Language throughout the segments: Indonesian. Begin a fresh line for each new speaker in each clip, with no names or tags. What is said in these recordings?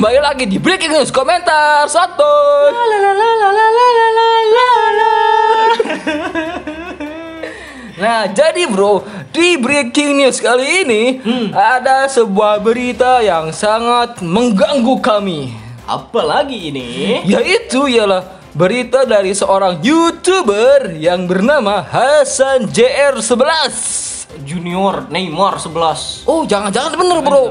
Kembali lagi di Breaking News komentar satu. Nah, jadi bro, di breaking news kali ini ada sebuah berita yang sangat mengganggu kami.
Apa lagi ini?
Yaitu ialah berita dari seorang YouTuber yang bernama Hasan JR11.
Junior Neymar 11.
Oh, jangan-jangan bener, Bro.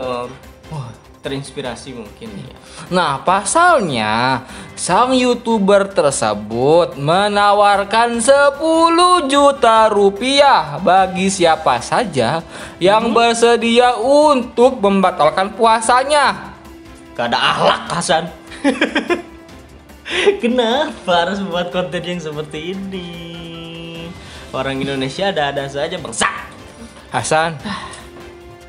Terinspirasi mungkin ya.
Nah, pasalnya sang YouTuber tersebut menawarkan 10 juta rupiah bagi siapa saja yang bersedia untuk membatalkan puasanya.
Gak ada akhlak Hasan. Kenapa harus membuat konten yang seperti ini? Orang Indonesia ada-ada saja bangsa.
Hasan,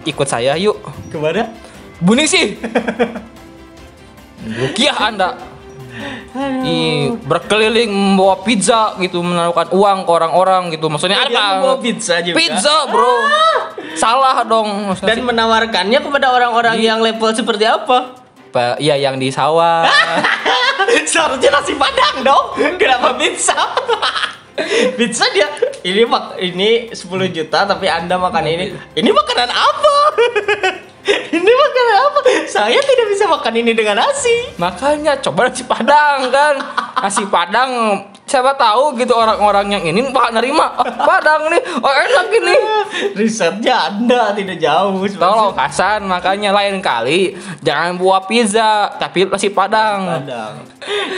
ikut saya yuk.
Ke mana?
Buning sih. Rukiah Anda. Ih, berkeliling membawa pizza gitu menaruhkan uang ke orang-orang gitu maksudnya
Dia
apa
membawa pizza juga.
pizza bro salah dong
Dan menawarkannya kepada orang-orang yang level seperti apa?
Pa- iya yang di sawah
Seharusnya nasi padang dong. Kenapa pizza? pizza dia ini mak ini 10 juta tapi Anda makan ini. Ini makanan apa? ini makanan apa? Saya tidak bisa makan ini dengan nasi.
makanya coba nasi padang kan nasi padang siapa tahu gitu orang-orang yang ini pak nerima oh, padang nih oh enak ini
Risetnya Anda tidak jauh.
tolong Hasan makanya lain kali jangan buat pizza tapi nasi padang
Padang.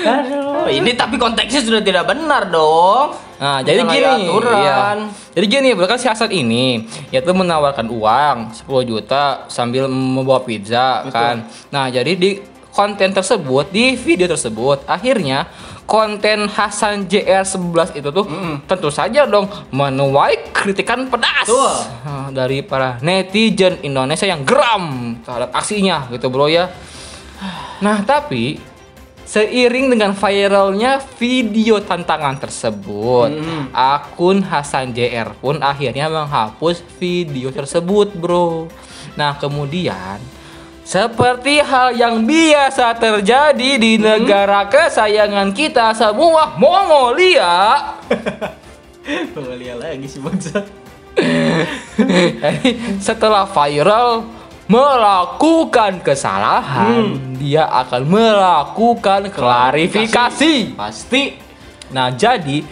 Aduh, ini tapi konteksnya sudah tidak benar dong.
Nah, jadi gini, iya. Jadi gini, bahkan si Hasan ini yaitu menawarkan uang 10 juta sambil membawa pizza kan. Nah, jadi di konten tersebut, di video tersebut akhirnya konten Hasan JR11 itu tuh tentu saja dong menuai kritikan pedas. Nah, dari para netizen Indonesia yang geram terhadap aksinya gitu, Bro ya. Nah, tapi seiring dengan viralnya video tantangan tersebut, akun Hasan JR pun akhirnya menghapus video tersebut, Bro. Nah, kemudian seperti hal yang biasa terjadi di negara kesayangan kita semua, Mongolia.
Pengelia lagi si bangsa.
Setelah viral melakukan kesalahan, dia akan melakukan klarifikasi.
Pasti
Nah, jadi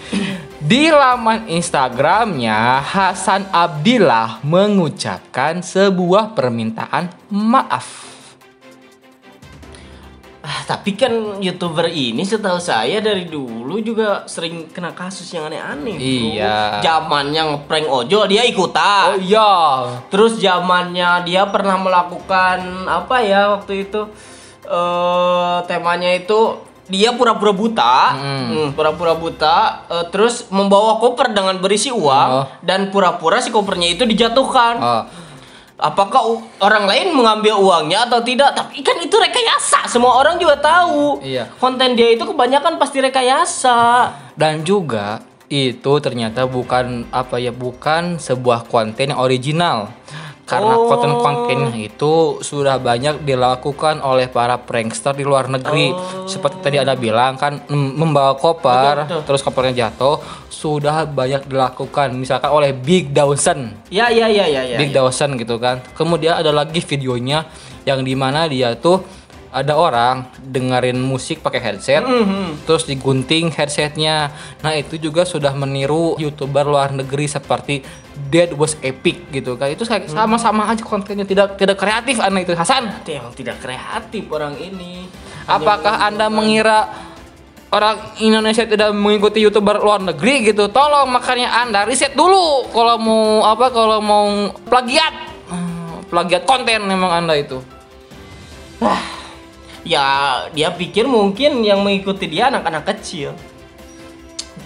di laman Instagramnya Hasan Abdillah mengucapkan sebuah permintaan maaf.
Ah, tapi kan youtuber ini setahu saya dari dulu juga sering kena kasus yang aneh-aneh.
Iya.
Zamannya ngeprank ojol dia
Oh
ikutan.
iya,
Terus zamannya dia pernah melakukan apa ya waktu itu eh temanya itu dia pura-pura buta, Hmm, pura-pura buta, eh, terus membawa koper dengan berisi uang
Oh.
dan pura-pura si kopernya itu dijatuhkan.
Oh,
Apakah orang lain mengambil uangnya atau tidak? Tapi kan itu rekayasa. Semua orang juga tahu.
Iya.
Konten dia itu kebanyakan pasti rekayasa.
dan juga itu ternyata bukan apa ya bukan sebuah konten yang original. Karena
Oh.
konten-kontennya itu sudah banyak dilakukan oleh para prankster di luar negeri. Seperti tadi ada bilang kan membawa koper,
Betul, betul.
terus kopernya jatuh, sudah banyak dilakukan misalkan oleh Big Dawson.
Ya ya ya ya ya.
Big Dawson gitu kan. Kemudian ada lagi videonya yang di mana dia tuh ada orang dengerin musik pakai headset,
Mhm.
terus digunting headsetnya. Nah itu juga sudah meniru youtuber luar negeri seperti Dead Was Epic gitu kan. Itu kayak sama-sama aja kontennya tidak tidak kreatif aneh itu Hasan.
Yang tidak kreatif orang ini.
Apakah anda mengira orang Indonesia tidak mengikuti youtuber luar negeri gitu? Tolong makanya anda riset dulu kalau mau apa kalau mau plagiat Hmm, plagiat konten memang anda itu.
Ya dia pikir mungkin yang mengikuti dia anak-anak kecil.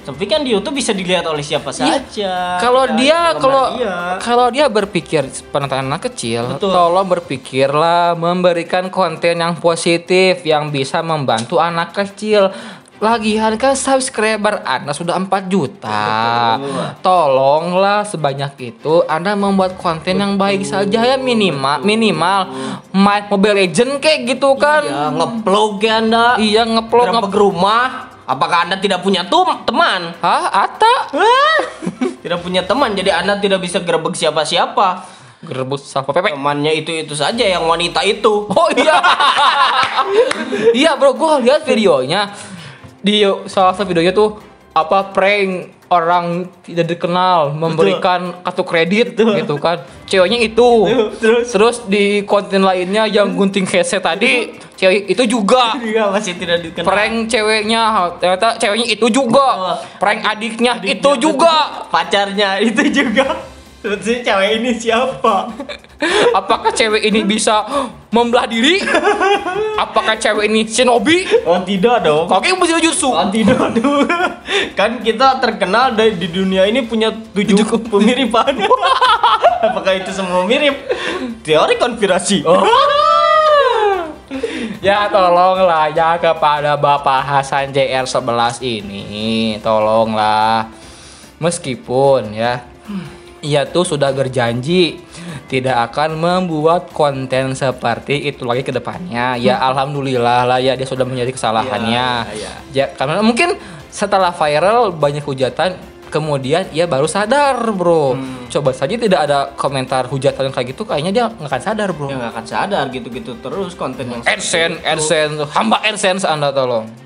Tapi kan di YouTube bisa dilihat oleh siapa
Iya.
saja.
Kalau
Kan,
dia kalau
dia.
kalau dia berpikir penonton anak kecil,
Betul.
tolong berpikirlah memberikan konten yang positif yang bisa membantu anak kecil. Lagian kan subscriber Anda sudah 4 juta. Tolonglah sebanyak itu Anda membuat konten yang baik saja ya minimal minimal main Mobile Legend kayak gitu kan.
Ya ngeplog ya anda.
Iya ngeplog nge
rumah. Apakah anda tidak punya tum teman?
Hah, Ata?
tidak punya teman, jadi anda tidak bisa gerbek siapa-siapa.
Gerebus salvo pepek.
Temannya itu itu saja yang wanita itu.
Oh iya. iya bro, gua lihat videonya. Di salah satu videonya tuh apa prank orang tidak dikenal memberikan kartu kredit gitu kan. Ceweknya itu.
Terus?
Terus di konten lainnya yang gunting headset tadi, cewek itu juga.
Masih tidak dikenal.
Prank ceweknya, ternyata ceweknya itu juga. Prank adiknya,
Adiknya
itu
betul.
juga.
Pacarnya itu juga. Si cewek ini siapa?
Apakah cewek ini bisa membelah diri? Apakah cewek ini shinobi?
Oh tidak dong.
Oke, bisa jutsu.
Oh tidak dong. Kan kita terkenal dari di dunia ini punya tujuh pemiripan. Apakah itu semua mirip? Teori konspirasi.
Oh. Ya tolonglah ya kepada Bapak Hasan JR11 ini Tolonglah Meskipun ya Ia tuh sudah berjanji Tidak akan membuat konten seperti itu lagi ke depannya. Ya Alhamdulillah lah ya dia sudah menjadi kesalahannya.
Iya,
Ya karena mungkin setelah viral banyak hujatan Kemudian ia baru sadar bro. Coba saja tidak ada komentar hujatan kayak gitu Kayaknya dia nggak akan sadar bro.
Ya nggak akan sadar gitu-gitu terus konten yang
AdSense, AdSense, hamba AdSense Anda tolong.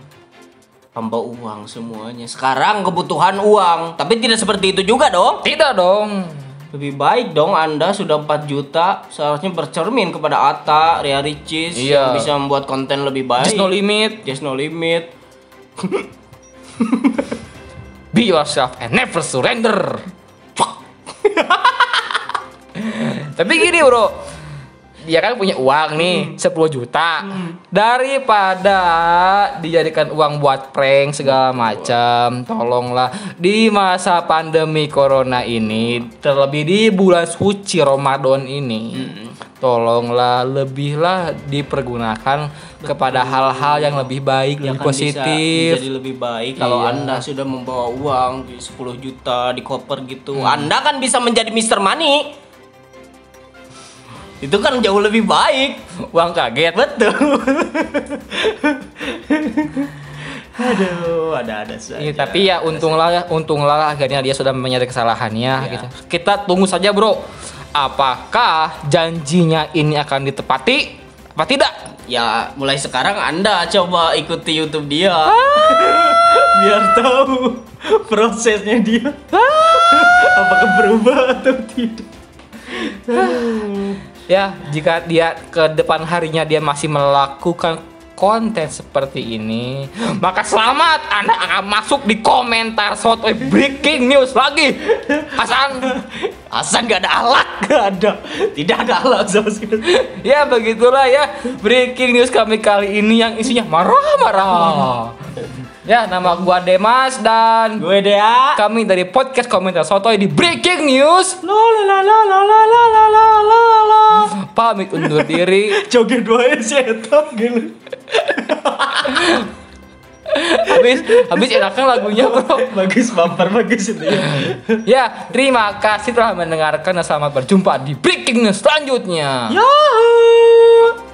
Hamba uang semuanya. Sekarang kebutuhan uang, tapi tidak seperti itu juga dong.
Tidak dong.
Lebih baik dong Anda sudah 4 juta seharusnya bercermin kepada Ata, Ria Ricis
Iya.
yang bisa membuat konten lebih baik.
Just no limit,
Just no limit.
be yourself and never surrender. Tapi gini bro, dia kan punya uang nih 10 juta. Daripada dijadikan uang buat prank segala macam, tolonglah di masa pandemi corona ini, terlebih di bulan suci Ramadan ini, tolonglah lebihlah dipergunakan kepada hal-hal yang lebih baik,
Ya
lebih
kan bisa
positif.
menjadi lebih baik kalau
Iya.
Anda sudah membawa uang di 10 juta di koper gitu. Anda kan bisa menjadi Mr. Money. Itu kan jauh lebih baik.
Uang kaget.
Betul. Aduh, ada-ada saja.
Iya, tapi ya untunglah ya, untunglah akhirnya dia sudah menyadari kesalahannya
Iya.
gitu. Kita tunggu saja, Bro. Apakah janjinya ini akan ditepati apa tidak?
Ya, mulai sekarang Anda coba ikuti YouTube dia.
Ah.
Biar tahu prosesnya dia. Apakah berubah atau tidak.
Ya, jika dia ke depan harinya dia masih melakukan konten seperti ini, maka selamat Anda akan masuk di komentar sotoy breaking news lagi. Hasan.
Hasan gak ada alat, gak ada. Tidak ada alat sama sekali.
Ya begitulah ya breaking news kami kali ini yang isinya marah-marah. Ya nama gua Demas dan
Gue Dea.
kami dari podcast komentar sotoy di breaking news
La la la la la la la la la la la.
pamit undur diri.
Joget dua setan gitu.
Habis habis enakan lagunya bro.
bagus bumper bagus itu ya.
Ya terima kasih telah mendengarkan dan selamat berjumpa di breaking news selanjutnya.
Yahoo!